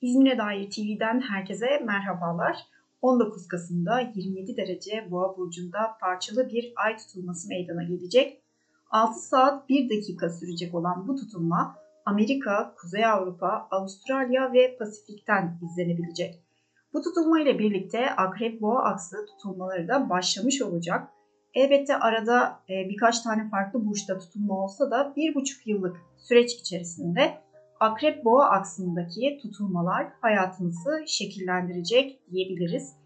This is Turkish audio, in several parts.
İzmir'e dair TV'den herkese merhabalar. 19 Kasım'da 27 derece Boğa burcunda parçalı bir ay tutulması meydana gelecek. 6 saat 1 dakika sürecek olan bu tutulma Amerika, Kuzey Avrupa, Avustralya ve Pasifik'ten izlenebilecek. Bu tutulma ile birlikte Akrep Boğa aksı tutulmaları da başlamış olacak. Elbette arada e, birkaç tane farklı burçta tutulma olsa da bir buçuk yıllık süreç içerisinde Akrep Boğa aksındaki tutulmalar hayatınızı şekillendirecek diyebiliriz.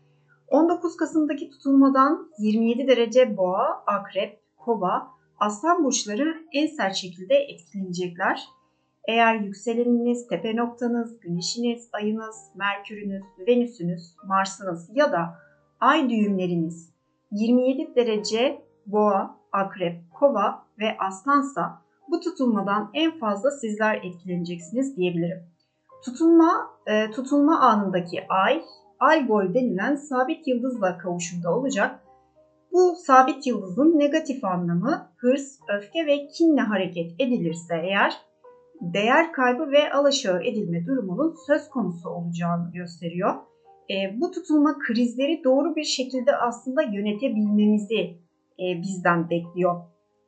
19 Kasım'daki tutulmadan 27 derece Boğa, Akrep, Kova, Aslan burçları en sert şekilde etkilenecekler. Eğer yükseleniniz, tepe noktanız, güneşiniz, ayınız, merkürünüz, venüsünüz, marsınız ya da ay düğümleriniz 27 derece boğa, akrep, kova ve aslansa bu tutulmadan en fazla sizler etkileneceksiniz diyebilirim. Tutulma, e, tutulma anındaki ay, Algol denilen sabit yıldızla kavuşumda olacak. Bu sabit yıldızın negatif anlamı hırs, öfke ve kinle hareket edilirse eğer değer kaybı ve alaşağı edilme durumunun söz konusu olacağını gösteriyor. E, bu tutulma krizleri doğru bir şekilde aslında yönetebilmemizi e, bizden bekliyor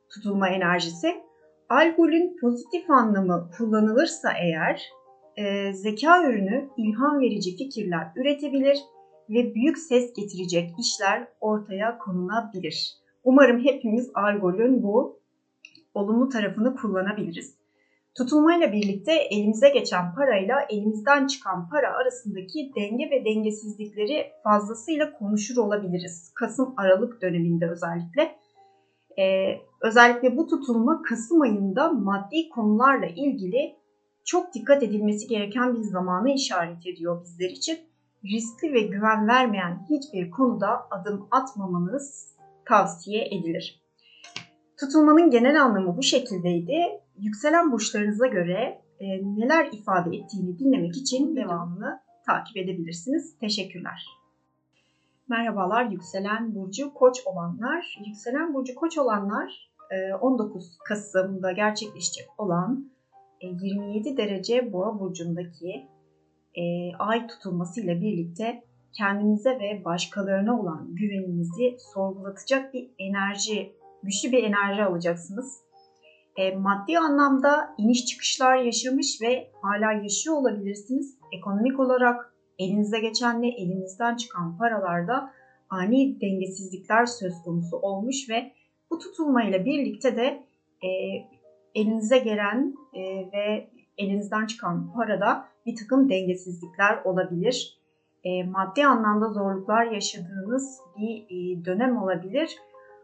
tutulma enerjisi. Algol'ün pozitif anlamı kullanılırsa eğer e, zeka ürünü ilham verici fikirler üretebilir ve büyük ses getirecek işler ortaya konulabilir. Umarım hepimiz Algol'ün bu olumlu tarafını kullanabiliriz. Tutulmayla birlikte elimize geçen parayla elimizden çıkan para arasındaki denge ve dengesizlikleri fazlasıyla konuşur olabiliriz. Kasım-Aralık döneminde özellikle. Ee, özellikle bu tutulma Kasım ayında maddi konularla ilgili çok dikkat edilmesi gereken bir zamanı işaret ediyor bizler için. Riskli ve güven vermeyen hiçbir konuda adım atmamanız tavsiye edilir. Tutulmanın genel anlamı bu şekildeydi. Yükselen burçlarınıza göre e, neler ifade ettiğini dinlemek için devamını takip edebilirsiniz. Teşekkürler. Merhabalar yükselen burcu koç olanlar. Yükselen burcu koç olanlar 19 e, Kasım'da gerçekleşecek olan 27 e, derece boğa burcundaki e, ay tutulmasıyla birlikte kendinize ve başkalarına olan güveninizi sorgulatacak bir enerji, güçlü bir enerji alacaksınız. Maddi anlamda iniş çıkışlar yaşamış ve hala yaşıyor olabilirsiniz. Ekonomik olarak elinize geçenle elinizden çıkan paralarda ani dengesizlikler söz konusu olmuş ve bu tutulmayla birlikte de e, elinize gelen e, ve elinizden çıkan parada bir takım dengesizlikler olabilir. E, maddi anlamda zorluklar yaşadığınız bir e, dönem olabilir.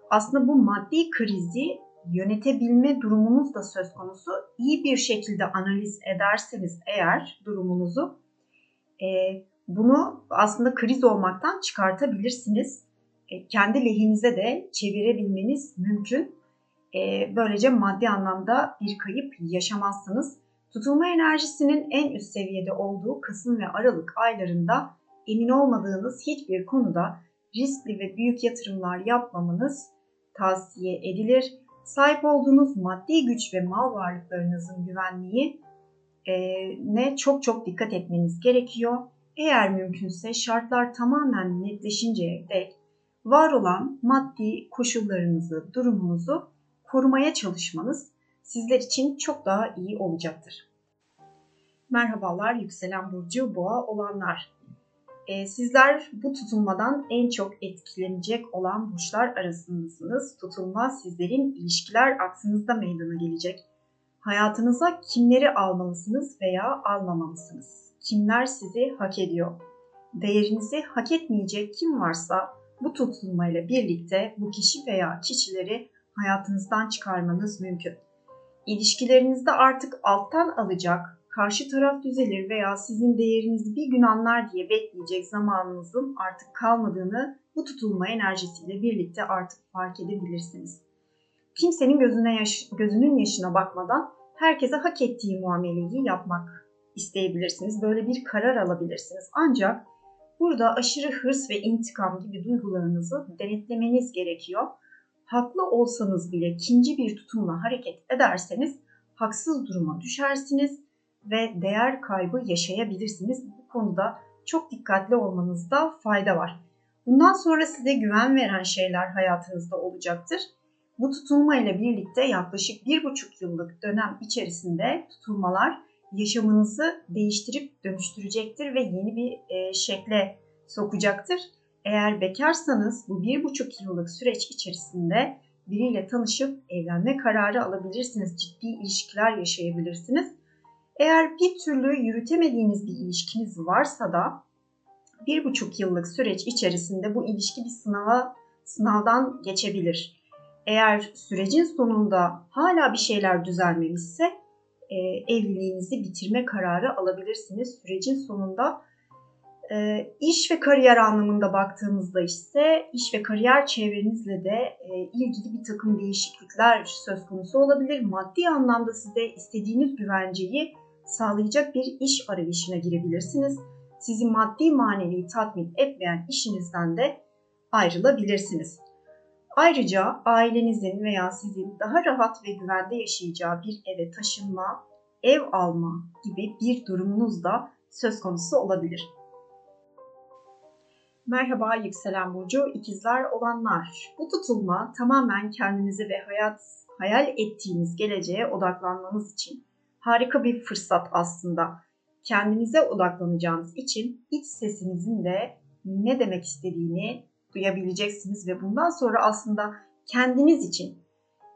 Aslında bu maddi krizi yönetebilme durumunuz da söz konusu. İyi bir şekilde analiz ederseniz eğer durumunuzu bunu aslında kriz olmaktan çıkartabilirsiniz. E, kendi lehinize de çevirebilmeniz mümkün. E, böylece maddi anlamda bir kayıp yaşamazsınız. Tutulma enerjisinin en üst seviyede olduğu Kasım ve Aralık aylarında emin olmadığınız hiçbir konuda riskli ve büyük yatırımlar yapmamanız tavsiye edilir sahip olduğunuz maddi güç ve mal varlıklarınızın güvenliği e, ne çok çok dikkat etmeniz gerekiyor. Eğer mümkünse şartlar tamamen netleşinceye dek var olan maddi koşullarınızı, durumunuzu korumaya çalışmanız sizler için çok daha iyi olacaktır. Merhabalar yükselen burcu boğa olanlar. E, sizler bu tutulmadan en çok etkilenecek olan burçlar arasındasınız. Tutulma sizlerin ilişkiler aksınızda meydana gelecek. Hayatınıza kimleri almalısınız veya almamalısınız? Kimler sizi hak ediyor? Değerinizi hak etmeyecek kim varsa bu tutulmayla birlikte bu kişi veya kişileri hayatınızdan çıkarmanız mümkün. İlişkilerinizde artık alttan alacak, karşı taraf düzelir veya sizin değerinizi bir gün anlar diye bekleyecek zamanınızın artık kalmadığını bu tutulma enerjisiyle birlikte artık fark edebilirsiniz. Kimsenin gözüne yaş, gözünün yaşına bakmadan herkese hak ettiği muameleyi yapmak isteyebilirsiniz. Böyle bir karar alabilirsiniz. Ancak burada aşırı hırs ve intikam gibi duygularınızı denetlemeniz gerekiyor. Haklı olsanız bile ikinci bir tutumla hareket ederseniz haksız duruma düşersiniz ve değer kaybı yaşayabilirsiniz. Bu konuda çok dikkatli olmanızda fayda var. Bundan sonra size güven veren şeyler hayatınızda olacaktır. Bu tutulma ile birlikte yaklaşık bir buçuk yıllık dönem içerisinde tutulmalar yaşamınızı değiştirip dönüştürecektir ve yeni bir e, şekle sokacaktır. Eğer bekarsanız bu bir buçuk yıllık süreç içerisinde biriyle tanışıp evlenme kararı alabilirsiniz. Ciddi ilişkiler yaşayabilirsiniz. Eğer bir türlü yürütemediğiniz bir ilişkiniz varsa da bir buçuk yıllık süreç içerisinde bu ilişki bir sınava sınavdan geçebilir. Eğer sürecin sonunda hala bir şeyler düzelmemişse e, evliliğinizi bitirme kararı alabilirsiniz. Sürecin sonunda e, iş ve kariyer anlamında baktığımızda ise iş ve kariyer çevrenizle de e, ilgili bir takım değişiklikler söz konusu olabilir. Maddi anlamda size istediğiniz güvenceyi sağlayacak bir iş arayışına girebilirsiniz. Sizi maddi manevi tatmin etmeyen işinizden de ayrılabilirsiniz. Ayrıca ailenizin veya sizin daha rahat ve güvende yaşayacağı bir eve taşınma, ev alma gibi bir durumunuz da söz konusu olabilir. Merhaba yükselen burcu ikizler olanlar. Bu tutulma tamamen kendinize ve hayat hayal ettiğiniz geleceğe odaklanmanız için harika bir fırsat aslında. Kendinize odaklanacağınız için iç sesinizin de ne demek istediğini duyabileceksiniz ve bundan sonra aslında kendiniz için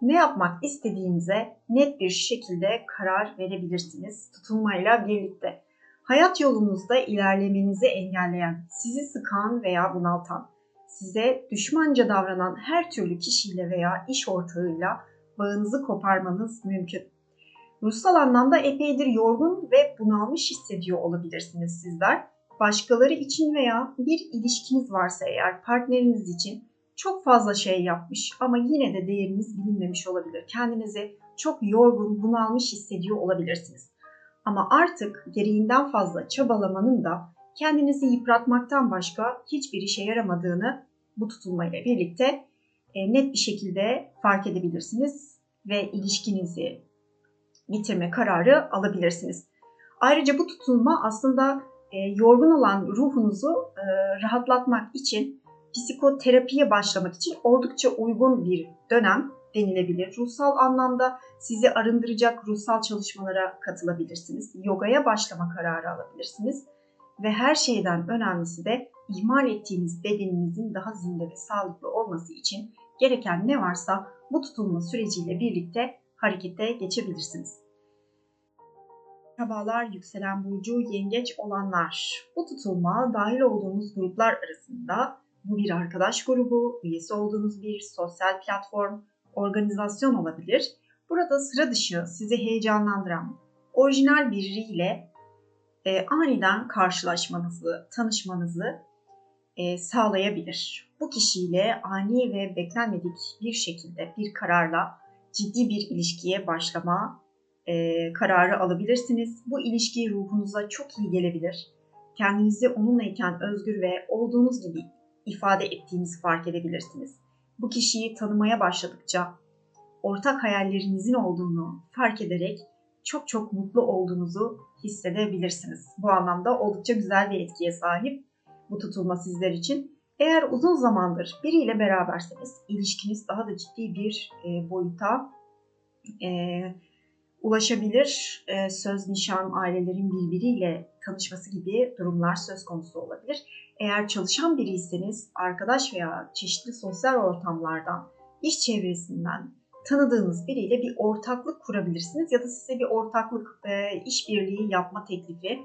ne yapmak istediğinize net bir şekilde karar verebilirsiniz tutulmayla birlikte. Hayat yolunuzda ilerlemenizi engelleyen, sizi sıkan veya bunaltan, size düşmanca davranan her türlü kişiyle veya iş ortağıyla bağınızı koparmanız mümkün. Ruhsal anlamda epeydir yorgun ve bunalmış hissediyor olabilirsiniz sizler. Başkaları için veya bir ilişkiniz varsa eğer partneriniz için çok fazla şey yapmış ama yine de değeriniz bilinmemiş olabilir. Kendinizi çok yorgun, bunalmış hissediyor olabilirsiniz. Ama artık gereğinden fazla çabalamanın da kendinizi yıpratmaktan başka hiçbir işe yaramadığını bu tutulmayla birlikte e, net bir şekilde fark edebilirsiniz ve ilişkinizi bitirme kararı alabilirsiniz. Ayrıca bu tutulma aslında e, yorgun olan ruhunuzu e, rahatlatmak için psikoterapiye başlamak için oldukça uygun bir dönem denilebilir. Ruhsal anlamda sizi arındıracak ruhsal çalışmalara katılabilirsiniz. Yogaya başlama kararı alabilirsiniz. Ve her şeyden önemlisi de ihmal ettiğiniz bedeninizin daha zinde ve sağlıklı olması için gereken ne varsa bu tutulma süreciyle birlikte harekete geçebilirsiniz. Merhabalar yükselen burcu yengeç olanlar. Bu tutulma dahil olduğunuz gruplar arasında bu bir arkadaş grubu, üyesi olduğunuz bir sosyal platform, organizasyon olabilir. Burada sıra dışı sizi heyecanlandıran orijinal biriyle e, aniden karşılaşmanızı, tanışmanızı e, sağlayabilir. Bu kişiyle ani ve beklenmedik bir şekilde bir kararla ciddi bir ilişkiye başlama e, kararı alabilirsiniz. Bu ilişki ruhunuza çok iyi gelebilir. Kendinizi onunlayken özgür ve olduğunuz gibi ifade ettiğinizi fark edebilirsiniz. Bu kişiyi tanımaya başladıkça ortak hayallerinizin olduğunu fark ederek çok çok mutlu olduğunuzu hissedebilirsiniz. Bu anlamda oldukça güzel bir etkiye sahip bu tutulma sizler için. Eğer uzun zamandır biriyle beraberseniz ilişkiniz daha da ciddi bir e, boyuta e, ulaşabilir. E, söz, nişan, ailelerin birbiriyle tanışması gibi durumlar söz konusu olabilir. Eğer çalışan biriyseniz arkadaş veya çeşitli sosyal ortamlardan, iş çevresinden tanıdığınız biriyle bir ortaklık kurabilirsiniz ya da size bir ortaklık e, işbirliği yapma teklifi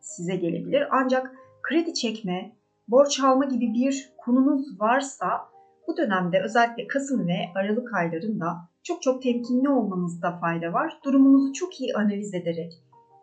size gelebilir. Ancak kredi çekme, borç alma gibi bir konunuz varsa bu dönemde özellikle Kasım ve Aralık aylarında çok çok temkinli olmanızda fayda var. Durumunuzu çok iyi analiz ederek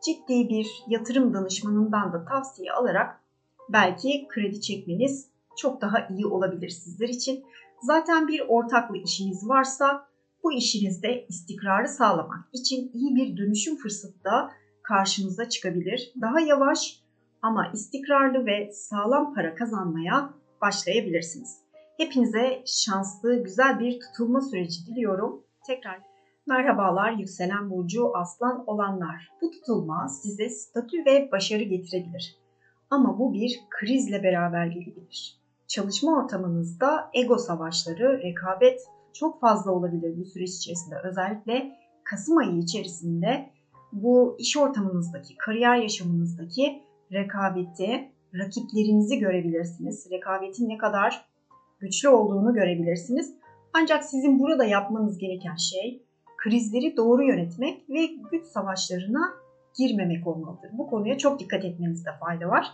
ciddi bir yatırım danışmanından da tavsiye alarak belki kredi çekmeniz çok daha iyi olabilir sizler için. Zaten bir ortaklı işiniz varsa bu işinizde istikrarı sağlamak için iyi bir dönüşüm fırsatı da karşınıza çıkabilir. Daha yavaş ama istikrarlı ve sağlam para kazanmaya başlayabilirsiniz. Hepinize şanslı, güzel bir tutulma süreci diliyorum. Tekrar Merhabalar yükselen burcu aslan olanlar. Bu tutulma size statü ve başarı getirebilir. Ama bu bir krizle beraber gelebilir. Çalışma ortamınızda ego savaşları, rekabet çok fazla olabilir bu süreç içerisinde. Özellikle Kasım ayı içerisinde bu iş ortamınızdaki, kariyer yaşamınızdaki rekabeti, rakiplerinizi görebilirsiniz. Rekabetin ne kadar güçlü olduğunu görebilirsiniz. Ancak sizin burada yapmanız gereken şey krizleri doğru yönetmek ve güç savaşlarına girmemek olmalıdır. Bu konuya çok dikkat etmenizde fayda var.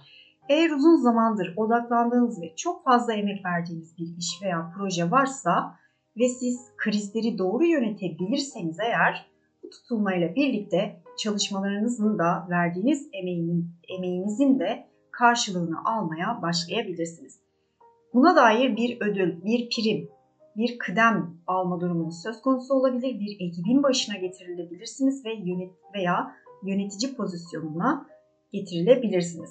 Eğer uzun zamandır odaklandığınız ve çok fazla emek verdiğiniz bir iş veya proje varsa ve siz krizleri doğru yönetebilirseniz eğer bu tutulmayla birlikte çalışmalarınızın da verdiğiniz emeğinin, emeğinizin de karşılığını almaya başlayabilirsiniz. Buna dair bir ödül, bir prim, bir kıdem alma durumunuz söz konusu olabilir. Bir ekibin başına getirilebilirsiniz ve yönet veya yönetici pozisyonuna getirilebilirsiniz.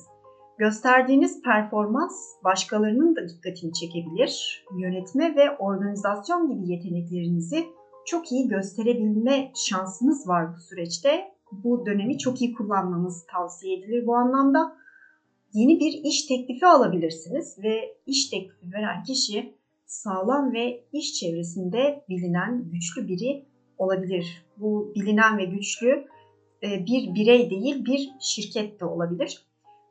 Gösterdiğiniz performans başkalarının da dikkatini çekebilir. Yönetme ve organizasyon gibi yeteneklerinizi çok iyi gösterebilme şansınız var bu süreçte. Bu dönemi çok iyi kullanmanız tavsiye edilir bu anlamda. Yeni bir iş teklifi alabilirsiniz ve iş teklifi veren kişi sağlam ve iş çevresinde bilinen güçlü biri olabilir. Bu bilinen ve güçlü e, bir birey değil bir şirket de olabilir.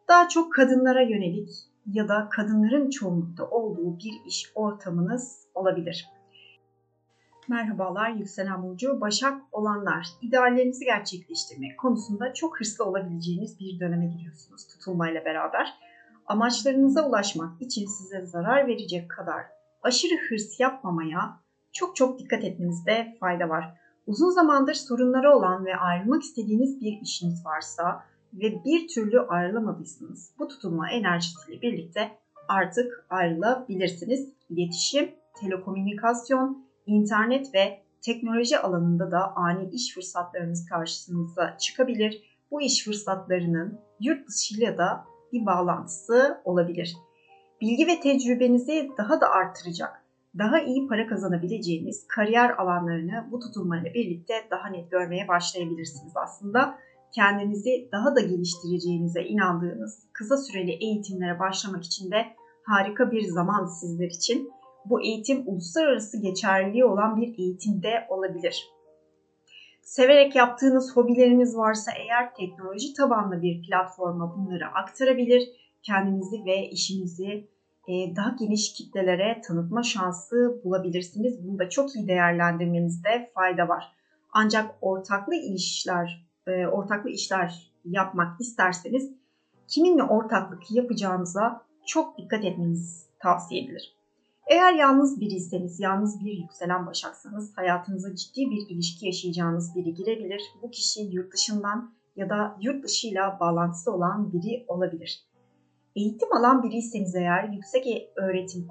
Daha çok kadınlara yönelik ya da kadınların çoğunlukta olduğu bir iş ortamınız olabilir. Merhabalar yükselen burcu Başak olanlar. İdeallerinizi gerçekleştirmek konusunda çok hırslı olabileceğiniz bir döneme giriyorsunuz tutulmayla beraber. Amaçlarınıza ulaşmak için size zarar verecek kadar aşırı hırs yapmamaya çok çok dikkat etmenizde fayda var. Uzun zamandır sorunları olan ve ayrılmak istediğiniz bir işiniz varsa ve bir türlü ayrılamadıysanız bu tutulma enerjisiyle birlikte artık ayrılabilirsiniz. İletişim, telekomünikasyon, internet ve teknoloji alanında da ani iş fırsatlarınız karşınıza çıkabilir. Bu iş fırsatlarının yurt dışıyla da bir bağlantısı olabilir bilgi ve tecrübenizi daha da artıracak, daha iyi para kazanabileceğiniz kariyer alanlarını bu tutulmayla birlikte daha net görmeye başlayabilirsiniz aslında. Kendinizi daha da geliştireceğinize inandığınız kısa süreli eğitimlere başlamak için de harika bir zaman sizler için. Bu eğitim uluslararası geçerliliği olan bir eğitim de olabilir. Severek yaptığınız hobileriniz varsa eğer teknoloji tabanlı bir platforma bunları aktarabilir kendinizi ve işinizi e, daha geniş kitlelere tanıtma şansı bulabilirsiniz. Bunu da çok iyi değerlendirmenizde fayda var. Ancak ortaklı işler, e, ortaklı işler yapmak isterseniz kiminle ortaklık yapacağınıza çok dikkat etmeniz tavsiye edilir. Eğer yalnız biriyseniz, yalnız bir yükselen başaksanız hayatınıza ciddi bir ilişki yaşayacağınız biri girebilir. Bu kişi yurt dışından ya da yurt dışıyla bağlantısı olan biri olabilir. Eğitim alan biriyseniz eğer yüksek e, öğretim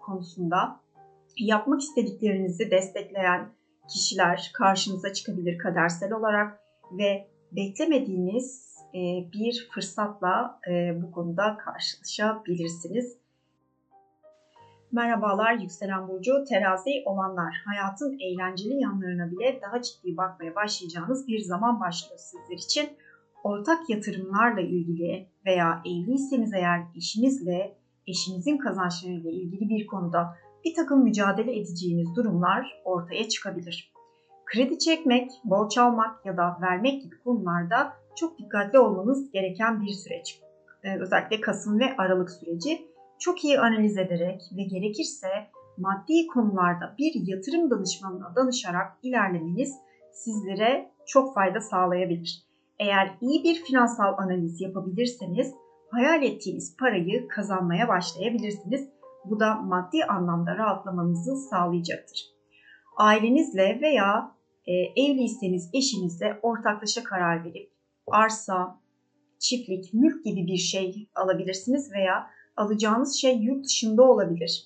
konusunda yapmak istediklerinizi destekleyen kişiler karşınıza çıkabilir kadersel olarak ve beklemediğiniz e, bir fırsatla e, bu konuda karşılaşabilirsiniz. Merhabalar yükselen burcu terazi olanlar. Hayatın eğlenceli yanlarına bile daha ciddi bakmaya başlayacağınız bir zaman başlıyor sizler için ortak yatırımlarla ilgili veya evliyseniz eğer eşinizle, eşinizin kazançlarıyla ilgili bir konuda bir takım mücadele edeceğiniz durumlar ortaya çıkabilir. Kredi çekmek, borç almak ya da vermek gibi konularda çok dikkatli olmanız gereken bir süreç. Ee, özellikle Kasım ve Aralık süreci çok iyi analiz ederek ve gerekirse maddi konularda bir yatırım danışmanına danışarak ilerlemeniz sizlere çok fayda sağlayabilir. Eğer iyi bir finansal analiz yapabilirseniz hayal ettiğiniz parayı kazanmaya başlayabilirsiniz. Bu da maddi anlamda rahatlamanızı sağlayacaktır. Ailenizle veya e, evliyseniz eşinizle ortaklaşa karar verip arsa, çiftlik, mülk gibi bir şey alabilirsiniz veya alacağınız şey yurt dışında olabilir.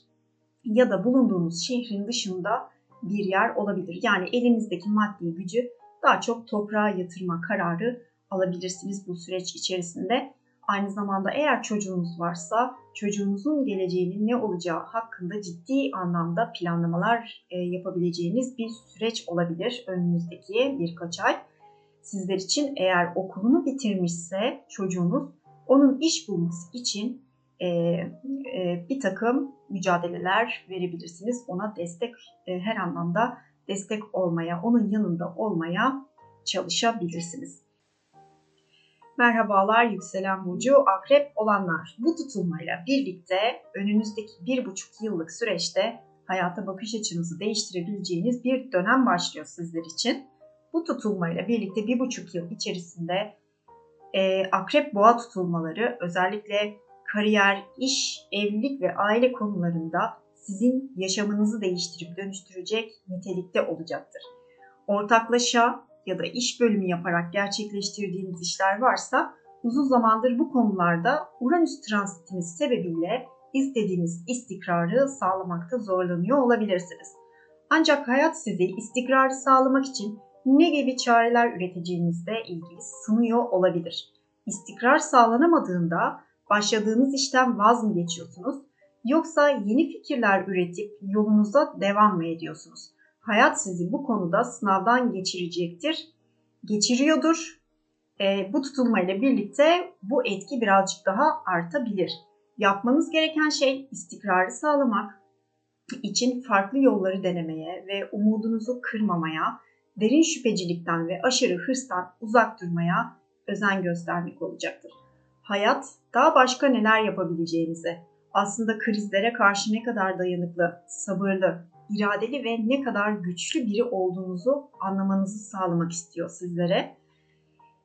Ya da bulunduğunuz şehrin dışında bir yer olabilir. Yani elinizdeki maddi gücü daha çok toprağa yatırma kararı alabilirsiniz bu süreç içerisinde. Aynı zamanda eğer çocuğunuz varsa çocuğunuzun geleceğinin ne olacağı hakkında ciddi anlamda planlamalar e, yapabileceğiniz bir süreç olabilir önünüzdeki birkaç ay. Sizler için eğer okulunu bitirmişse çocuğunuz onun iş bulması için e, e, bir takım mücadeleler verebilirsiniz. Ona destek e, her anlamda destek olmaya, onun yanında olmaya çalışabilirsiniz. Merhabalar yükselen burcu akrep olanlar. Bu tutulmayla birlikte önünüzdeki bir buçuk yıllık süreçte hayata bakış açınızı değiştirebileceğiniz bir dönem başlıyor sizler için. Bu tutulmayla birlikte bir buçuk yıl içerisinde e, akrep boğa tutulmaları özellikle kariyer, iş, evlilik ve aile konularında sizin yaşamınızı değiştirip dönüştürecek nitelikte olacaktır. Ortaklaşa ya da iş bölümü yaparak gerçekleştirdiğiniz işler varsa uzun zamandır bu konularda Uranüs transitiniz sebebiyle istediğiniz istikrarı sağlamakta zorlanıyor olabilirsiniz. Ancak hayat sizi istikrarı sağlamak için ne gibi çareler üreteceğinizle ilgili sınıyor olabilir. İstikrar sağlanamadığında başladığınız işten vaz mı geçiyorsunuz yoksa yeni fikirler üretip yolunuza devam mı ediyorsunuz? Hayat sizi bu konuda sınavdan geçirecektir, geçiriyordur. E, bu tutulmayla birlikte bu etki birazcık daha artabilir. Yapmanız gereken şey istikrarı sağlamak için farklı yolları denemeye ve umudunuzu kırmamaya, derin şüphecilikten ve aşırı hırstan uzak durmaya özen göstermek olacaktır. Hayat daha başka neler yapabileceğinize, aslında krizlere karşı ne kadar dayanıklı, sabırlı, iradeli ve ne kadar güçlü biri olduğunuzu anlamanızı sağlamak istiyor sizlere.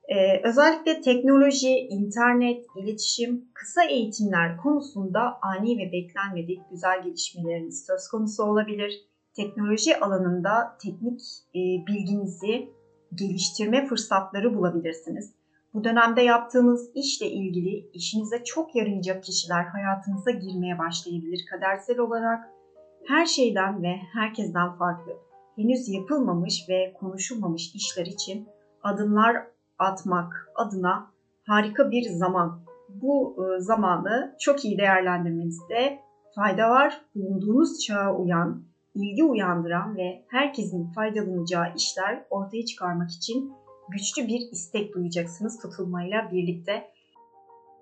Ee, özellikle teknoloji, internet, iletişim, kısa eğitimler konusunda ani ve beklenmedik güzel gelişmeleriniz söz konusu olabilir. Teknoloji alanında teknik e, bilginizi geliştirme fırsatları bulabilirsiniz. Bu dönemde yaptığınız işle ilgili işinize çok yarayacak kişiler hayatınıza girmeye başlayabilir kadersel olarak. Her şeyden ve herkesten farklı, henüz yapılmamış ve konuşulmamış işler için adımlar atmak adına harika bir zaman. Bu e, zamanı çok iyi değerlendirmenizde fayda var. Bulunduğunuz çağa uyan, ilgi uyandıran ve herkesin faydalanacağı işler ortaya çıkarmak için güçlü bir istek duyacaksınız tutulmayla birlikte.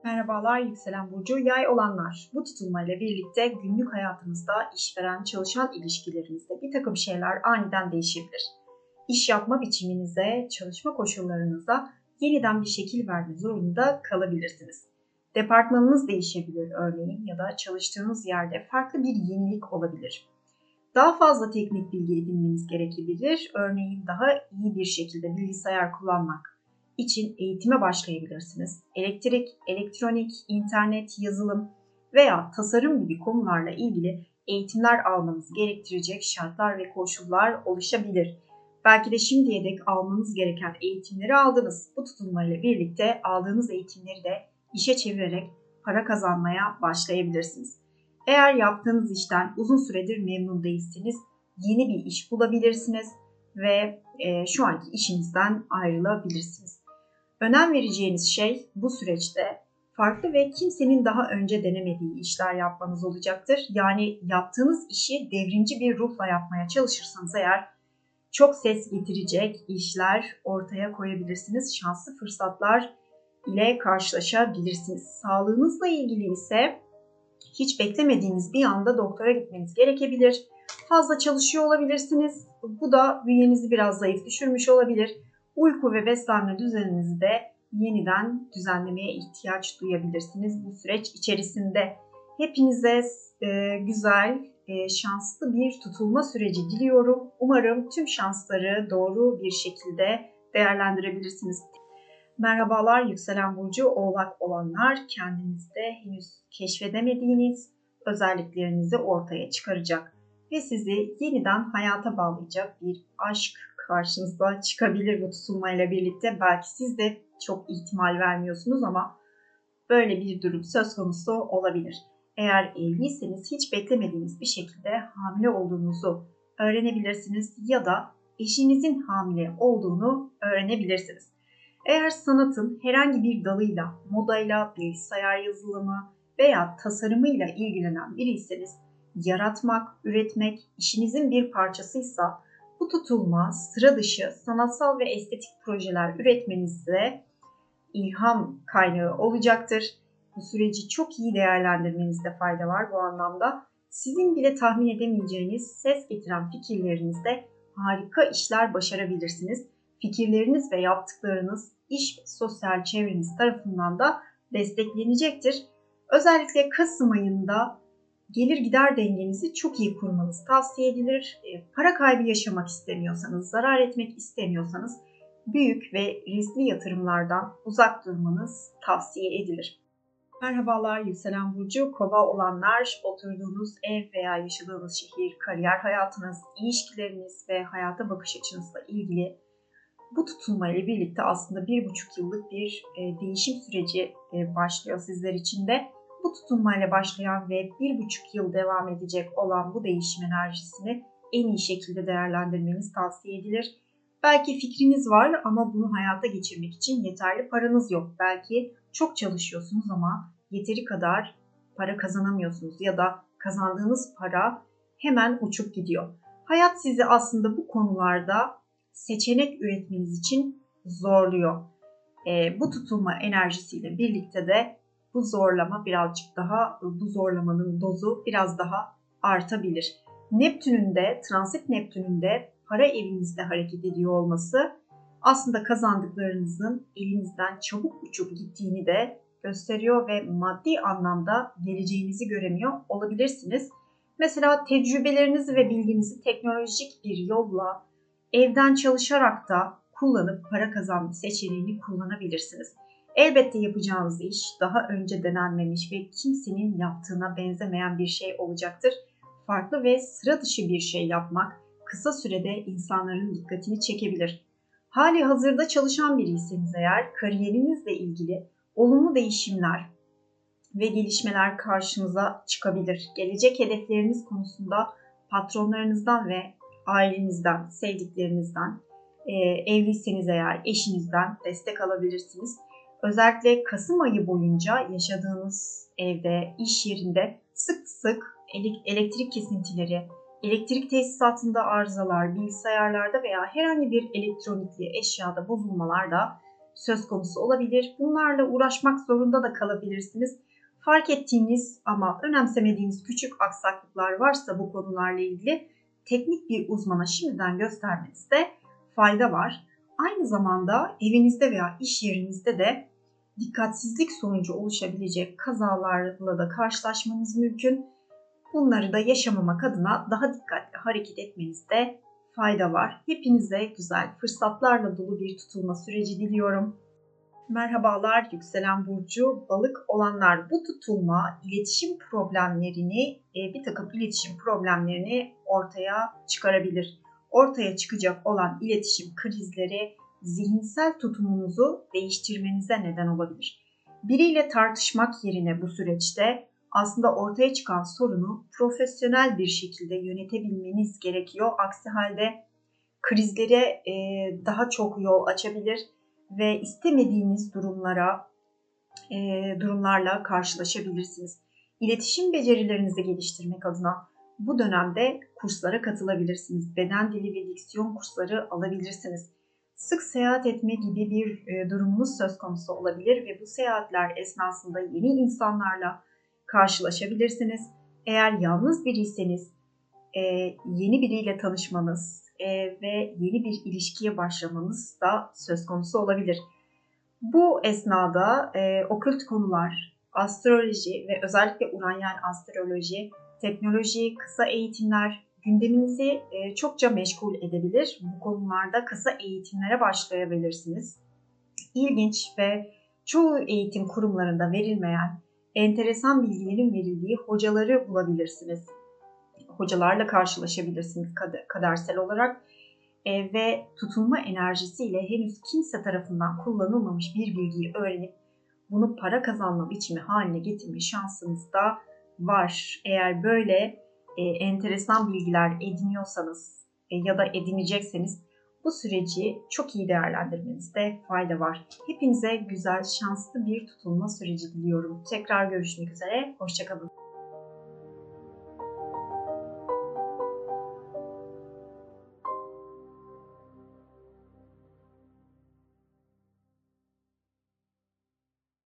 Merhabalar yükselen burcu yay olanlar. Bu tutulmayla birlikte günlük hayatınızda işveren çalışan ilişkilerinizde bir takım şeyler aniden değişebilir. İş yapma biçiminize, çalışma koşullarınıza yeniden bir şekil verme zorunda kalabilirsiniz. Departmanınız değişebilir örneğin ya da çalıştığınız yerde farklı bir yenilik olabilir. Daha fazla teknik bilgi edinmeniz gerekebilir. Örneğin daha iyi bir şekilde bilgisayar kullanmak için eğitime başlayabilirsiniz. Elektrik, elektronik, internet, yazılım veya tasarım gibi konularla ilgili eğitimler almanız gerektirecek şartlar ve koşullar oluşabilir. Belki de şimdiye dek almanız gereken eğitimleri aldınız. Bu tutumlarla birlikte aldığınız eğitimleri de işe çevirerek para kazanmaya başlayabilirsiniz. Eğer yaptığınız işten uzun süredir memnun değilseniz yeni bir iş bulabilirsiniz ve e, şu anki işinizden ayrılabilirsiniz. Önem vereceğiniz şey bu süreçte farklı ve kimsenin daha önce denemediği işler yapmanız olacaktır. Yani yaptığınız işi devrimci bir ruhla yapmaya çalışırsanız eğer çok ses getirecek işler ortaya koyabilirsiniz. Şanslı fırsatlar ile karşılaşabilirsiniz. Sağlığınızla ilgili ise hiç beklemediğiniz bir anda doktora gitmeniz gerekebilir. Fazla çalışıyor olabilirsiniz. Bu da bünyenizi biraz zayıf düşürmüş olabilir. Uyku ve beslenme düzeninizi de yeniden düzenlemeye ihtiyaç duyabilirsiniz bu süreç içerisinde. Hepinize e, güzel, e, şanslı bir tutulma süreci diliyorum. Umarım tüm şansları doğru bir şekilde değerlendirebilirsiniz. Merhabalar yükselen burcu oğlak olanlar kendinizde henüz keşfedemediğiniz özelliklerinizi ortaya çıkaracak ve sizi yeniden hayata bağlayacak bir aşk karşınıza çıkabilir bu tutulmayla birlikte. Belki siz de çok ihtimal vermiyorsunuz ama böyle bir durum söz konusu olabilir. Eğer evliyseniz hiç beklemediğiniz bir şekilde hamile olduğunuzu öğrenebilirsiniz ya da eşinizin hamile olduğunu öğrenebilirsiniz. Eğer sanatın herhangi bir dalıyla, modayla, bilgisayar yazılımı veya tasarımıyla ilgilenen biriyseniz, yaratmak, üretmek işinizin bir parçasıysa bu tutulma sıra dışı sanatsal ve estetik projeler üretmenizde ilham kaynağı olacaktır. Bu süreci çok iyi değerlendirmenizde fayda var bu anlamda. Sizin bile tahmin edemeyeceğiniz ses getiren fikirlerinizde harika işler başarabilirsiniz. Fikirleriniz ve yaptıklarınız iş ve sosyal çevreniz tarafından da desteklenecektir. Özellikle Kasım ayında gelir gider dengenizi çok iyi kurmanız tavsiye edilir. E, para kaybı yaşamak istemiyorsanız, zarar etmek istemiyorsanız büyük ve riskli yatırımlardan uzak durmanız tavsiye edilir. Merhabalar Yükselen Burcu, kova olanlar, oturduğunuz ev veya yaşadığınız şehir, kariyer hayatınız, ilişkileriniz ve hayata bakış açınızla ilgili bu tutulma ile birlikte aslında bir buçuk yıllık bir e, değişim süreci e, başlıyor sizler için de. Bu tutulmayla başlayan ve bir buçuk yıl devam edecek olan bu değişim enerjisini en iyi şekilde değerlendirmeniz tavsiye edilir. Belki fikriniz var ama bunu hayata geçirmek için yeterli paranız yok. Belki çok çalışıyorsunuz ama yeteri kadar para kazanamıyorsunuz ya da kazandığınız para hemen uçup gidiyor. Hayat sizi aslında bu konularda seçenek üretmeniz için zorluyor. E, bu tutulma enerjisiyle birlikte de bu zorlama birazcık daha, bu zorlamanın dozu biraz daha artabilir. Neptün'ün de, transit Neptün'ün de para evinizde hareket ediyor olması aslında kazandıklarınızın elinizden çabuk uçup gittiğini de gösteriyor ve maddi anlamda geleceğinizi göremiyor olabilirsiniz. Mesela tecrübelerinizi ve bilginizi teknolojik bir yolla evden çalışarak da kullanıp para kazanma seçeneğini kullanabilirsiniz. Elbette yapacağınız iş daha önce denenmemiş ve kimsenin yaptığına benzemeyen bir şey olacaktır. Farklı ve sıra dışı bir şey yapmak kısa sürede insanların dikkatini çekebilir. Hali hazırda çalışan biriyseniz eğer kariyerinizle ilgili olumlu değişimler ve gelişmeler karşınıza çıkabilir. Gelecek hedefleriniz konusunda patronlarınızdan ve ailenizden, sevdiklerinizden, e, evliyseniz eğer eşinizden destek alabilirsiniz. Özellikle Kasım ayı boyunca yaşadığınız evde, iş yerinde sık sık elektrik kesintileri, elektrik tesisatında arızalar, bilgisayarlarda veya herhangi bir elektronikli eşyada bozulmalar da söz konusu olabilir. Bunlarla uğraşmak zorunda da kalabilirsiniz. Fark ettiğiniz ama önemsemediğiniz küçük aksaklıklar varsa bu konularla ilgili teknik bir uzmana şimdiden göstermenizde fayda var. Aynı zamanda evinizde veya iş yerinizde de dikkatsizlik sonucu oluşabilecek kazalarla da karşılaşmanız mümkün. Bunları da yaşamamak adına daha dikkatli hareket etmenizde fayda var. Hepinize güzel fırsatlarla dolu bir tutulma süreci diliyorum. Merhabalar yükselen burcu balık olanlar bu tutulma iletişim problemlerini e, bir takım iletişim problemlerini ortaya çıkarabilir. Ortaya çıkacak olan iletişim krizleri zihinsel tutumunuzu değiştirmenize neden olabilir. Biriyle tartışmak yerine bu süreçte aslında ortaya çıkan sorunu profesyonel bir şekilde yönetebilmeniz gerekiyor. Aksi halde krizlere e, daha çok yol açabilir ve istemediğiniz durumlara e, durumlarla karşılaşabilirsiniz. İletişim becerilerinizi geliştirmek adına bu dönemde kurslara katılabilirsiniz. Beden dili ve diksiyon kursları alabilirsiniz. Sık seyahat etme gibi bir e, durumunuz söz konusu olabilir ve bu seyahatler esnasında yeni insanlarla karşılaşabilirsiniz. Eğer yalnız biriyseniz e, yeni biriyle tanışmanız e, ve yeni bir ilişkiye başlamanız da söz konusu olabilir. Bu esnada e, okült konular, astroloji ve özellikle Uranyal astroloji, teknoloji, kısa eğitimler gündeminizi e, çokça meşgul edebilir. Bu konularda kısa eğitimlere başlayabilirsiniz. İlginç ve çoğu eğitim kurumlarında verilmeyen enteresan bilgilerin verildiği hocaları bulabilirsiniz. Hocalarla karşılaşabilirsiniz kadersel olarak e, ve tutulma enerjisiyle henüz kimse tarafından kullanılmamış bir bilgiyi öğrenip bunu para kazanma biçimi haline getirme şansınız da var. Eğer böyle e, enteresan bilgiler ediniyorsanız e, ya da edinecekseniz Bu süreci çok iyi değerlendirmenizde fayda var. Hepinize güzel, şanslı bir tutulma süreci diliyorum. Tekrar görüşmek üzere, hoşçakalın.